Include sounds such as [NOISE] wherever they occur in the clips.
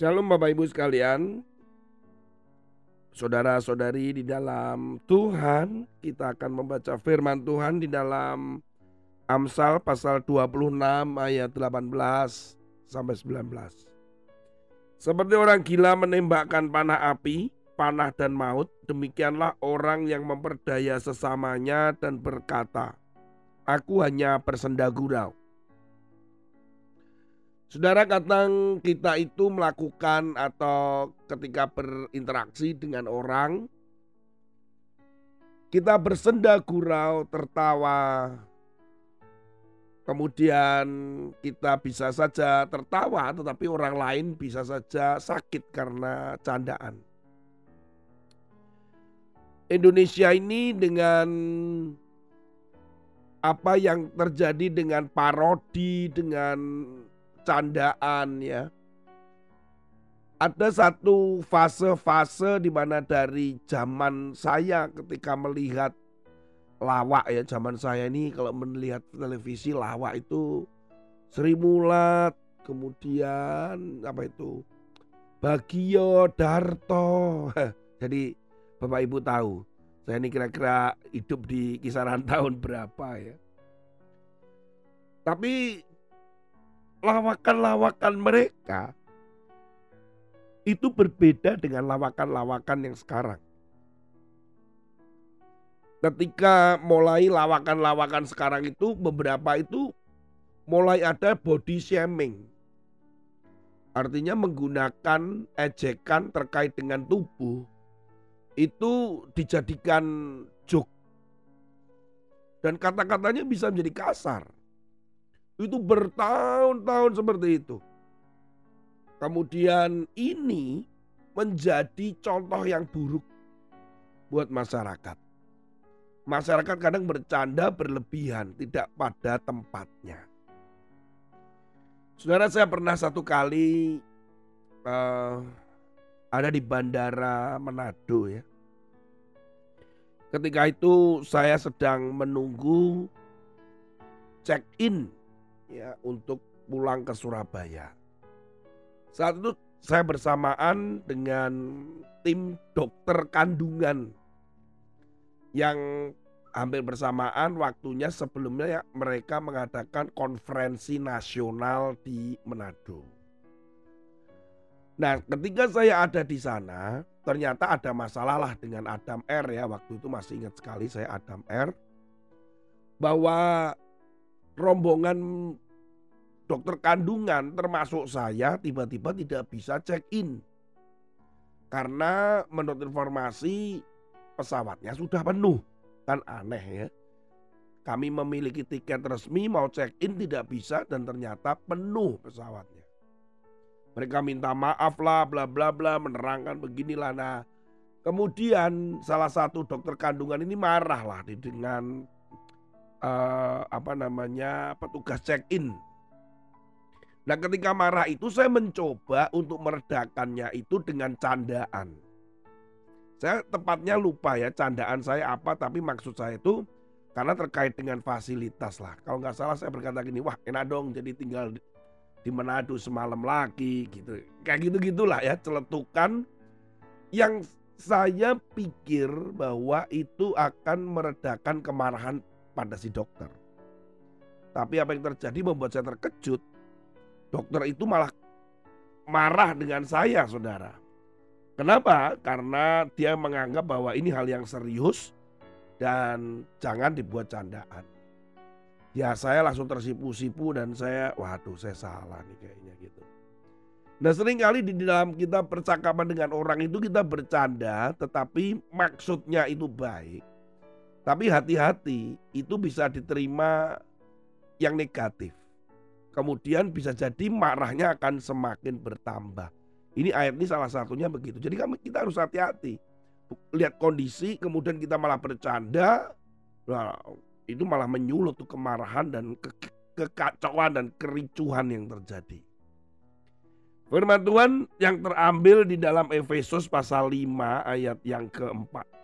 Shalom Bapak Ibu sekalian. Saudara-saudari di dalam Tuhan, kita akan membaca firman Tuhan di dalam Amsal pasal 26 ayat 18 sampai 19. Seperti orang gila menembakkan panah api, panah dan maut, demikianlah orang yang memperdaya sesamanya dan berkata, Aku hanya bersenda gurau. Saudara kadang kita itu melakukan atau ketika berinteraksi dengan orang kita bersenda gurau, tertawa. Kemudian kita bisa saja tertawa tetapi orang lain bisa saja sakit karena candaan. Indonesia ini dengan apa yang terjadi dengan parodi, dengan candaan ya. Ada satu fase-fase di mana dari zaman saya ketika melihat lawak ya, zaman saya ini kalau melihat televisi lawak itu Sri Mulat, kemudian apa itu? Bagio Darto. [LAUGHS] Jadi Bapak Ibu tahu, saya ini kira-kira hidup di kisaran [LAUGHS] tahun berapa ya. Tapi lawakan-lawakan mereka itu berbeda dengan lawakan-lawakan yang sekarang. Ketika mulai lawakan-lawakan sekarang itu beberapa itu mulai ada body shaming. Artinya menggunakan ejekan terkait dengan tubuh itu dijadikan joke. Dan kata-katanya bisa menjadi kasar. Itu bertahun-tahun seperti itu. Kemudian ini menjadi contoh yang buruk buat masyarakat. Masyarakat kadang bercanda berlebihan, tidak pada tempatnya. Saudara saya pernah satu kali uh, ada di bandara Manado ya. Ketika itu saya sedang menunggu check in ya untuk pulang ke Surabaya. Saat itu saya bersamaan dengan tim dokter kandungan yang hampir bersamaan waktunya sebelumnya ya mereka mengadakan konferensi nasional di Manado. Nah, ketika saya ada di sana, ternyata ada masalah lah dengan Adam R ya. Waktu itu masih ingat sekali saya Adam R. Bahwa rombongan dokter kandungan termasuk saya tiba-tiba tidak bisa check in. Karena menurut informasi pesawatnya sudah penuh. Kan aneh ya. Kami memiliki tiket resmi mau check in tidak bisa dan ternyata penuh pesawatnya. Mereka minta maaf lah bla bla bla menerangkan beginilah nah. Kemudian salah satu dokter kandungan ini marah lah dengan uh, apa namanya petugas check in. Nah ketika marah itu saya mencoba untuk meredakannya itu dengan candaan. Saya tepatnya lupa ya candaan saya apa tapi maksud saya itu karena terkait dengan fasilitas lah. Kalau nggak salah saya berkata gini, wah enak dong jadi tinggal di Manado semalam lagi gitu. Kayak gitu-gitulah ya celetukan yang saya pikir bahwa itu akan meredakan kemarahan pada si dokter. Tapi apa yang terjadi membuat saya terkejut. Dokter itu malah marah dengan saya, saudara. Kenapa? Karena dia menganggap bahwa ini hal yang serius dan jangan dibuat candaan. Ya saya langsung tersipu-sipu dan saya, waduh saya salah nih kayaknya gitu. Nah sering kali di dalam kita percakapan dengan orang itu kita bercanda tetapi maksudnya itu baik. Tapi hati-hati itu bisa diterima yang negatif. Kemudian bisa jadi marahnya akan semakin bertambah. Ini ayat ini salah satunya begitu. Jadi kami kita harus hati-hati. Lihat kondisi kemudian kita malah bercanda. Nah, itu malah menyulut tuh kemarahan dan ke kekacauan dan kericuhan yang terjadi. Firman Tuhan yang terambil di dalam Efesus pasal 5 ayat yang keempat.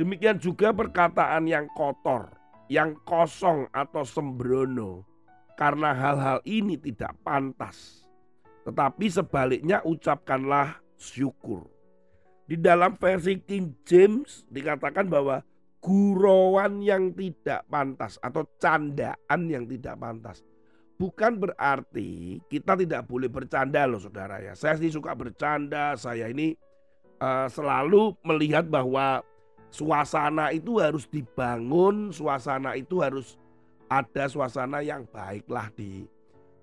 Demikian juga perkataan yang kotor, yang kosong atau sembrono. Karena hal-hal ini tidak pantas. Tetapi sebaliknya ucapkanlah syukur. Di dalam versi King James dikatakan bahwa gurauan yang tidak pantas atau candaan yang tidak pantas. Bukan berarti kita tidak boleh bercanda loh saudara ya. Saya sih suka bercanda, saya ini uh, selalu melihat bahwa suasana itu harus dibangun, suasana itu harus ada suasana yang baiklah di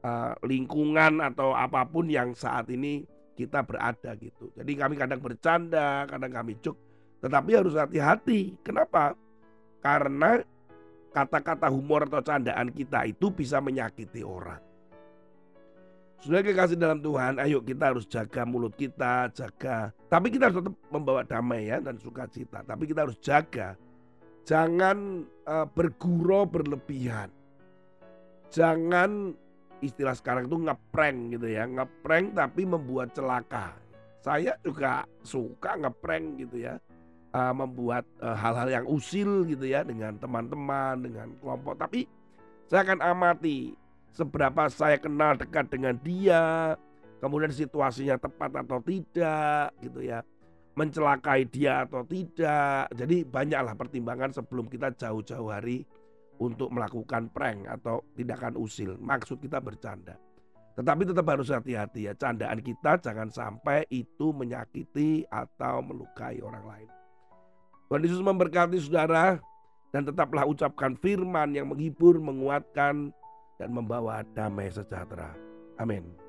uh, lingkungan atau apa pun yang saat ini kita berada gitu. Jadi kami kadang bercanda, kadang kami cuk, tetapi harus hati-hati. Kenapa? Karena kata-kata humor atau candaan kita itu bisa menyakiti orang. Sudah kekasih dalam Tuhan, ayo kita harus jaga mulut kita, jaga. Tapi kita harus tetap membawa damai ya dan sukacita. Tapi kita harus jaga, jangan uh, bergurau berlebihan. Jangan istilah sekarang itu ngeprank gitu ya, ngeprank tapi membuat celaka. Saya juga suka ngeprank gitu ya uh, membuat eh, hal-hal uh, yang usil gitu ya dengan teman-teman, dengan kelompok. Tapi saya akan amati seberapa saya kenal dekat dengan dia, kemudian situasinya tepat atau tidak gitu ya. Mencelakai dia atau tidak. Jadi banyaklah pertimbangan sebelum kita jauh-jauh hari untuk melakukan prank atau tindakan usil. Maksud kita bercanda. Tetapi tetap harus hati-hati ya. Candaan kita jangan sampai itu menyakiti atau melukai orang lain. Tuhan Yesus memberkati saudara dan tetaplah ucapkan firman yang menghibur, menguatkan, dan membawa damai sejahtera. Amin.